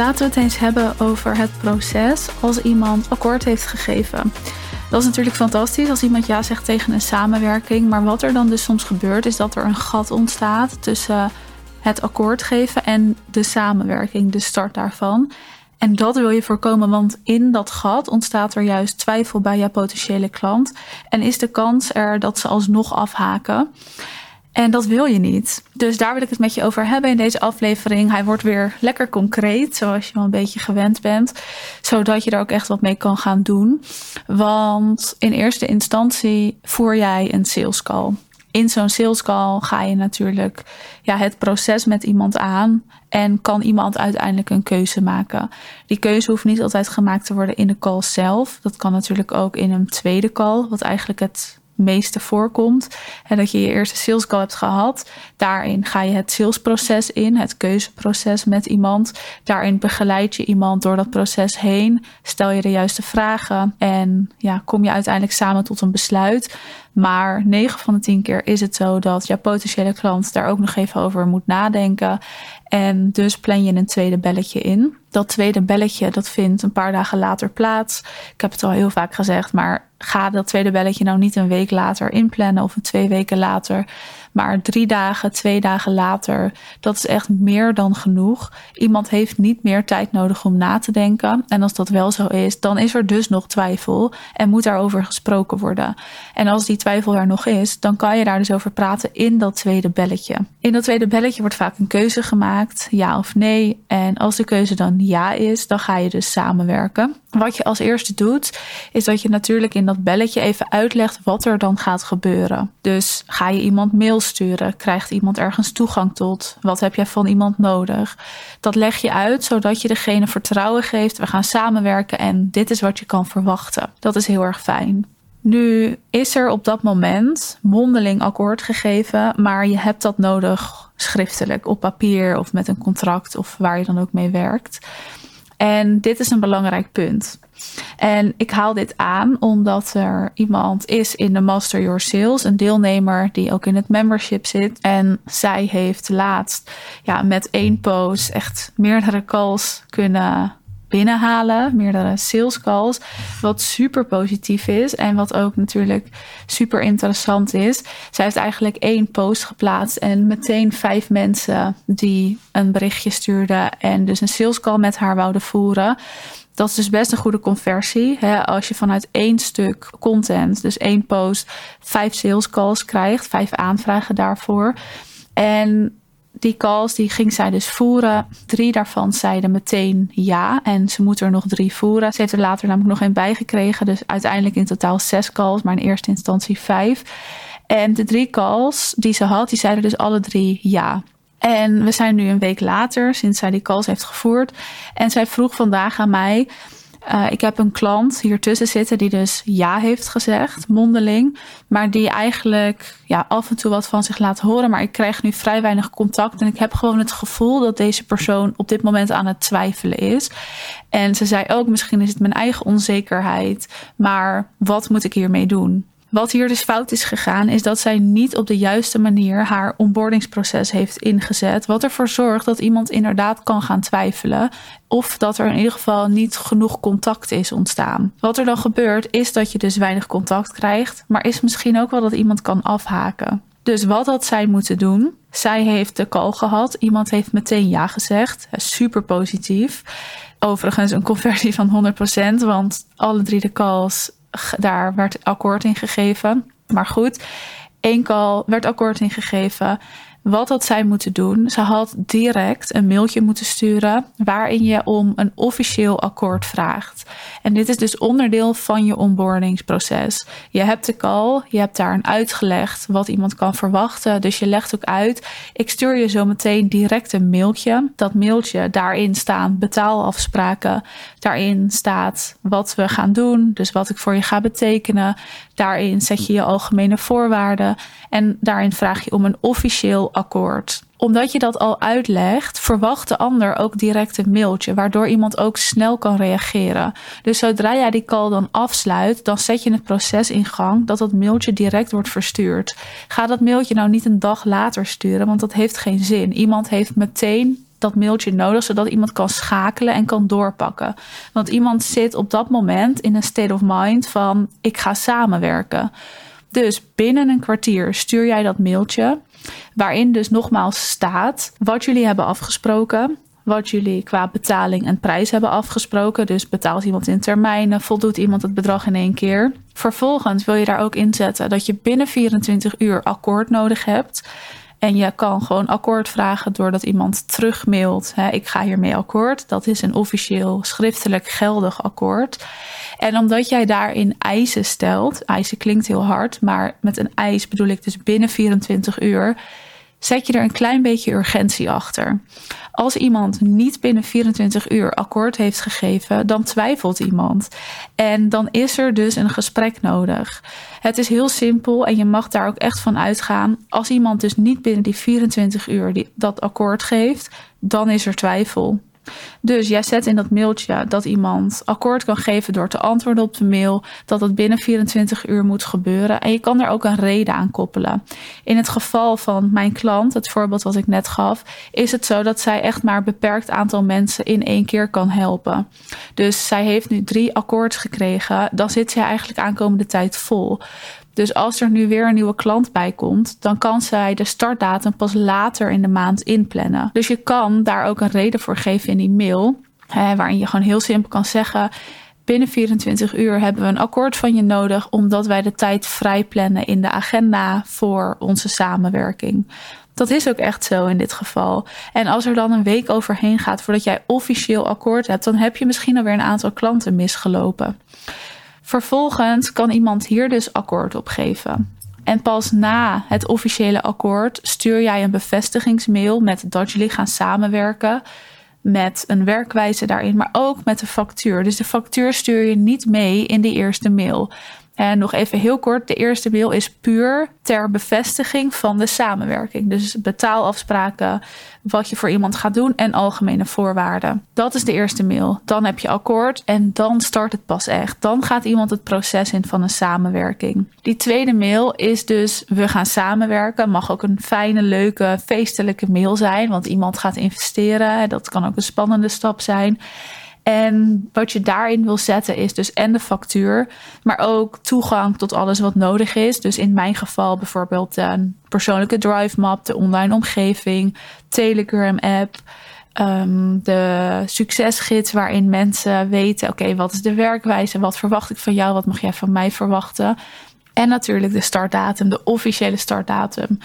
laten we het eens hebben over het proces als iemand akkoord heeft gegeven. Dat is natuurlijk fantastisch als iemand ja zegt tegen een samenwerking. Maar wat er dan dus soms gebeurt, is dat er een gat ontstaat tussen het akkoord geven en de samenwerking, de start daarvan. En dat wil je voorkomen, want in dat gat ontstaat er juist twijfel bij jouw potentiële klant. En is de kans er dat ze alsnog afhaken. En dat wil je niet. Dus daar wil ik het met je over hebben in deze aflevering. Hij wordt weer lekker concreet, zoals je wel een beetje gewend bent. Zodat je er ook echt wat mee kan gaan doen. Want in eerste instantie voer jij een sales call. In zo'n sales call ga je natuurlijk ja, het proces met iemand aan. En kan iemand uiteindelijk een keuze maken. Die keuze hoeft niet altijd gemaakt te worden in de call zelf. Dat kan natuurlijk ook in een tweede call, wat eigenlijk het meeste voorkomt. En dat je je eerste sales call hebt gehad. Daarin ga je het salesproces in, het keuzeproces met iemand. Daarin begeleid je iemand door dat proces heen. Stel je de juiste vragen en ja, kom je uiteindelijk samen tot een besluit. Maar 9 van de 10 keer is het zo dat jouw potentiële klant daar ook nog even over moet nadenken. En dus plan je een tweede belletje in. Dat tweede belletje dat vindt een paar dagen later plaats. Ik heb het al heel vaak gezegd, maar ga dat tweede belletje nou niet een week later inplannen of een twee weken later. Maar drie dagen, twee dagen later, dat is echt meer dan genoeg. Iemand heeft niet meer tijd nodig om na te denken. En als dat wel zo is, dan is er dus nog twijfel en moet daarover gesproken worden. En als die twijfel er nog is, dan kan je daar dus over praten in dat tweede belletje. In dat tweede belletje wordt vaak een keuze gemaakt, ja of nee. En als de keuze dan ja is, dan ga je dus samenwerken. Wat je als eerste doet, is dat je natuurlijk in dat belletje even uitlegt wat er dan gaat gebeuren. Dus ga je iemand mail sturen? Krijgt iemand ergens toegang tot? Wat heb jij van iemand nodig? Dat leg je uit zodat je degene vertrouwen geeft. We gaan samenwerken en dit is wat je kan verwachten. Dat is heel erg fijn. Nu is er op dat moment mondeling akkoord gegeven, maar je hebt dat nodig schriftelijk op papier of met een contract of waar je dan ook mee werkt. En dit is een belangrijk punt. En ik haal dit aan omdat er iemand is in de Master Your Sales, een deelnemer die ook in het membership zit. En zij heeft laatst ja, met één post echt meerdere calls kunnen binnenhalen, meerdere sales calls, wat super positief is en wat ook natuurlijk super interessant is. Zij heeft eigenlijk één post geplaatst en meteen vijf mensen die een berichtje stuurden en dus een sales call met haar wouden voeren. Dat is dus best een goede conversie. Hè? Als je vanuit één stuk content, dus één post, vijf sales calls krijgt, vijf aanvragen daarvoor. En die calls die ging zij dus voeren. Drie daarvan zeiden meteen ja. En ze moet er nog drie voeren. Ze heeft er later namelijk nog één bijgekregen. Dus uiteindelijk in totaal zes calls, maar in eerste instantie vijf. En de drie calls die ze had, die zeiden dus alle drie ja. En we zijn nu een week later, sinds zij die calls heeft gevoerd. En zij vroeg vandaag aan mij uh, ik heb een klant hier tussen zitten die dus ja heeft gezegd, mondeling. Maar die eigenlijk ja, af en toe wat van zich laat horen. Maar ik krijg nu vrij weinig contact. En ik heb gewoon het gevoel dat deze persoon op dit moment aan het twijfelen is. En ze zei ook, misschien is het mijn eigen onzekerheid. Maar wat moet ik hiermee doen? Wat hier dus fout is gegaan, is dat zij niet op de juiste manier haar onboardingsproces heeft ingezet. Wat ervoor zorgt dat iemand inderdaad kan gaan twijfelen. Of dat er in ieder geval niet genoeg contact is ontstaan. Wat er dan gebeurt, is dat je dus weinig contact krijgt. Maar is misschien ook wel dat iemand kan afhaken. Dus wat had zij moeten doen? Zij heeft de call gehad. Iemand heeft meteen ja gezegd. Super positief. Overigens een conversie van 100%, want alle drie de calls daar werd akkoord in gegeven. Maar goed, call werd akkoord in gegeven. Wat had zij moeten doen? Ze had direct een mailtje moeten sturen waarin je om een officieel akkoord vraagt. En dit is dus onderdeel van je onboardingsproces. Je hebt de call, je hebt daarin uitgelegd wat iemand kan verwachten. Dus je legt ook uit: ik stuur je zo meteen direct een mailtje. Dat mailtje, daarin staan betaalafspraken. Daarin staat wat we gaan doen, dus wat ik voor je ga betekenen. Daarin zet je je algemene voorwaarden en daarin vraag je om een officieel Omdat je dat al uitlegt, verwacht de ander ook direct een mailtje, waardoor iemand ook snel kan reageren. Dus zodra jij die call dan afsluit, dan zet je het proces in gang dat dat mailtje direct wordt verstuurd. Ga dat mailtje nou niet een dag later sturen, want dat heeft geen zin. Iemand heeft meteen dat mailtje nodig, zodat iemand kan schakelen en kan doorpakken. Want iemand zit op dat moment in een state of mind van ik ga samenwerken. Dus binnen een kwartier stuur jij dat mailtje, waarin dus nogmaals staat wat jullie hebben afgesproken wat jullie qua betaling en prijs hebben afgesproken. Dus betaalt iemand in termijnen, voldoet iemand het bedrag in één keer. Vervolgens wil je daar ook inzetten dat je binnen 24 uur akkoord nodig hebt. En je kan gewoon akkoord vragen doordat iemand terugmailt. Ik ga hiermee akkoord. Dat is een officieel schriftelijk geldig akkoord. En omdat jij daarin eisen stelt, eisen klinkt heel hard, maar met een eis bedoel ik dus binnen 24 uur, zet je er een klein beetje urgentie achter. Als iemand niet binnen 24 uur akkoord heeft gegeven, dan twijfelt iemand. En dan is er dus een gesprek nodig. Het is heel simpel en je mag daar ook echt van uitgaan. Als iemand dus niet binnen die 24 uur dat akkoord geeft, dan is er twijfel. Dus jij zet in dat mailtje dat iemand akkoord kan geven door te antwoorden op de mail, dat het binnen 24 uur moet gebeuren. En je kan er ook een reden aan koppelen. In het geval van mijn klant, het voorbeeld wat ik net gaf, is het zo dat zij echt maar een beperkt aantal mensen in één keer kan helpen. Dus zij heeft nu drie akkoords gekregen, dan zit zij eigenlijk aankomende tijd vol. Dus als er nu weer een nieuwe klant bij komt, dan kan zij de startdatum pas later in de maand inplannen. Dus je kan daar ook een reden voor geven in die mail, hè, waarin je gewoon heel simpel kan zeggen. Binnen 24 uur hebben we een akkoord van je nodig, omdat wij de tijd vrij plannen in de agenda voor onze samenwerking. Dat is ook echt zo in dit geval. En als er dan een week overheen gaat voordat jij officieel akkoord hebt, dan heb je misschien alweer een aantal klanten misgelopen. Vervolgens kan iemand hier dus akkoord op geven. En pas na het officiële akkoord stuur jij een bevestigingsmail met dat jullie gaan samenwerken. Met een werkwijze daarin, maar ook met de factuur. Dus de factuur stuur je niet mee in die eerste mail. En nog even heel kort, de eerste mail is puur ter bevestiging van de samenwerking. Dus betaalafspraken, wat je voor iemand gaat doen en algemene voorwaarden. Dat is de eerste mail. Dan heb je akkoord en dan start het pas echt. Dan gaat iemand het proces in van een samenwerking. Die tweede mail is dus we gaan samenwerken. Mag ook een fijne, leuke, feestelijke mail zijn, want iemand gaat investeren. Dat kan ook een spannende stap zijn. En wat je daarin wil zetten is dus en de factuur, maar ook toegang tot alles wat nodig is. Dus in mijn geval bijvoorbeeld een persoonlijke drive map, de online omgeving, Telegram app. Ehm, de succesgids waarin mensen weten: oké, wat is de werkwijze? Wat verwacht ik van jou? Wat mag jij van mij verwachten? En natuurlijk de startdatum, de officiële startdatum.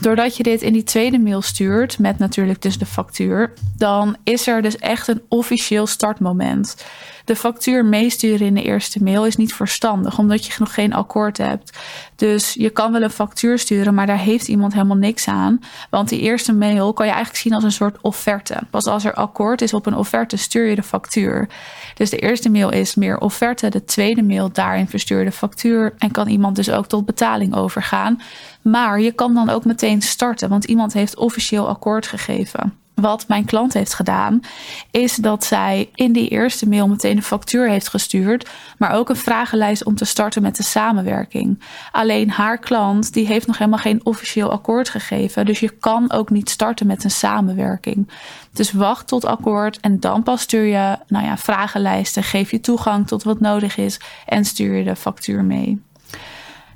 Doordat je dit in die tweede mail stuurt, met natuurlijk dus de factuur, dan is er dus echt een officieel startmoment de factuur meesturen in de eerste mail is niet verstandig, omdat je nog geen akkoord hebt. Dus je kan wel een factuur sturen, maar daar heeft iemand helemaal niks aan. Want die eerste mail kan je eigenlijk zien als een soort offerte. Pas als er akkoord is op een offerte, stuur je de factuur. Dus de eerste mail is meer offerte. De tweede mail, daarin verstuur de factuur. En kan iemand dus ook tot betaling overgaan. Maar je kan dan ook meteen starten, want iemand heeft officieel akkoord gegeven wat mijn klant heeft gedaan, is dat zij in die eerste mail meteen een factuur heeft gestuurd, maar ook een vragenlijst om te starten met de samenwerking. Alleen haar klant die heeft nog helemaal geen officieel akkoord gegeven, dus je kan ook niet starten met een samenwerking. Dus wacht tot akkoord en dan pas stuur je nou ja, vragenlijsten, geef je toegang tot wat nodig is en stuur je de factuur mee.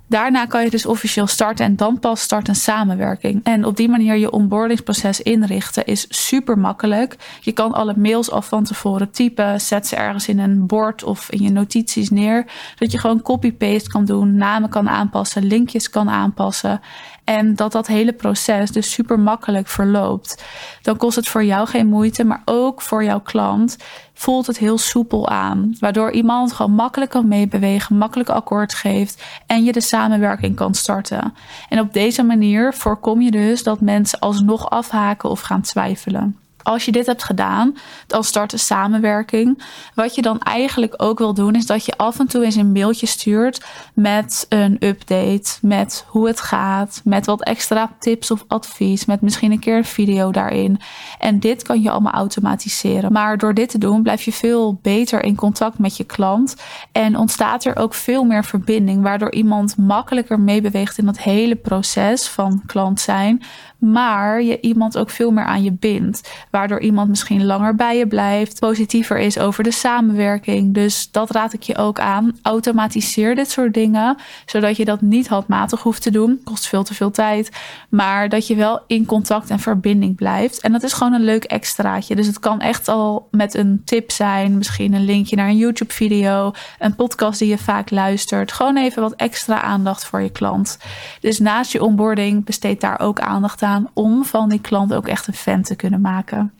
Daarna kan je dus officieel starten en dan pas start een samenwerking. En op die manier je onboardingsproces inrichten is super makkelijk. Je kan alle mails al van tevoren typen, zet ze ergens in een bord of in je notities neer. Dat je gewoon copy-paste kan doen, namen kan aanpassen, linkjes kan aanpassen. En dat dat hele proces dus super makkelijk verloopt. Dan kost het voor jou geen moeite, maar ook voor jouw klant voelt het heel soepel aan. Waardoor iemand gewoon makkelijk kan meebewegen, makkelijk akkoord geeft en je de samenwerking kan starten. En op deze manier voorkom je dus dat mensen alsnog afhaken of gaan twijfelen. Als je dit hebt gedaan, dan start de samenwerking. Wat je dan eigenlijk ook wil doen, is dat je af en toe eens een mailtje stuurt met een update, met hoe het gaat, met wat extra tips of advies, met misschien een keer een video daarin. En dit kan je allemaal automatiseren. Maar door dit te doen, blijf je veel beter in contact met je klant en ontstaat er ook veel meer verbinding, waardoor iemand makkelijker meebeweegt in dat hele proces van klant zijn, maar je iemand ook veel meer aan je bindt. Waardoor iemand misschien langer bij je blijft, positiever is over de samenwerking. Dus dat raad ik je ook aan. Automatiseer dit soort dingen, zodat je dat niet handmatig hoeft te doen. Kost veel te veel tijd. Maar dat je wel in contact en verbinding blijft. En dat is gewoon een leuk extraatje. Dus het kan echt al met een tip zijn. Misschien een linkje naar een YouTube-video, een podcast die je vaak luistert. Gewoon even wat extra aandacht voor je klant. Dus naast je onboarding besteed daar ook aandacht aan om van die klant ook echt een fan te kunnen maken.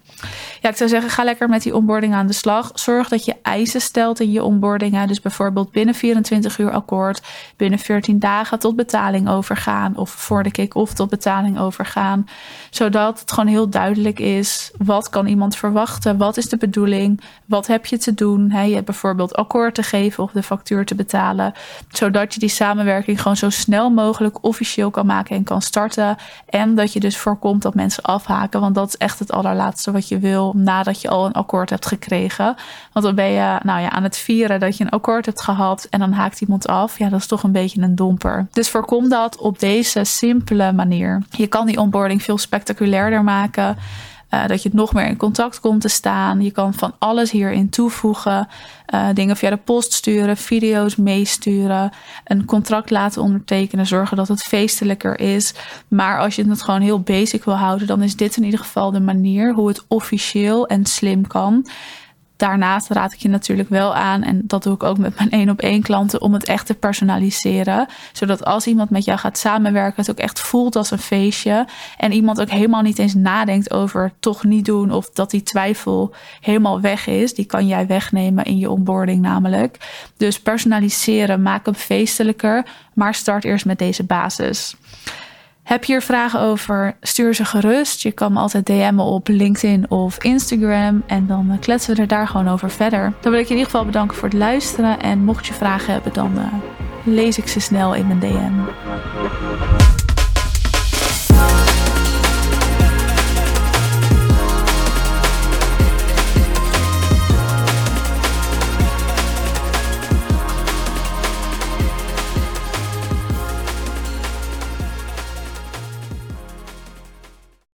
Ik zou zeggen, ga lekker met die onboarding aan de slag. Zorg dat je eisen stelt in je onboarding. Dus bijvoorbeeld binnen 24 uur akkoord, binnen 14 dagen tot betaling overgaan. Of voor de kick-off tot betaling overgaan. Zodat het gewoon heel duidelijk is, wat kan iemand verwachten? Wat is de bedoeling? Wat heb je te doen? je hebt bijvoorbeeld akkoord te geven of de factuur te betalen. Zodat je die samenwerking gewoon zo snel mogelijk officieel kan maken en kan starten. En dat je dus voorkomt dat mensen afhaken. Want dat is echt het allerlaatste wat je wil nadat je al een akkoord hebt gekregen. Want dan ben je nou ja, aan het vieren dat je een akkoord hebt gehad en dan haakt iemand af. Ja, dat is toch een beetje een domper. Dus voorkom dat op deze simpele manier. Je kan die onboarding veel spectaculairder maken. Uh, dat je nog meer in contact komt te staan. Je kan van alles hierin toevoegen. Uh, dingen via de post sturen, video's meesturen, een contract laten ondertekenen, zorgen dat het feestelijker is. Maar als je het gewoon heel basic wil houden, dan is dit in ieder geval de manier hoe het officieel en slim kan. Daarnaast raad ik je natuurlijk wel aan, en dat doe ik ook met mijn één op één klanten, om het echt te personaliseren. Zodat als iemand met jou gaat samenwerken, het ook echt voelt als een feestje. En iemand ook helemaal niet eens nadenkt over toch niet doen of dat die twijfel helemaal weg is. Die kan jij wegnemen in je onboarding namelijk. Dus personaliseren, maak hem feestelijker, maar start eerst met deze basis. Heb je hier vragen over? Stuur ze gerust. Je kan me altijd DM'en op LinkedIn of Instagram. En dan eh, kletsen we er daar gewoon over verder. Dan wil ik je in ieder geval bedanken voor het luisteren. En mocht je vragen hebben, dan uh, lees ik ze snel in mijn DM.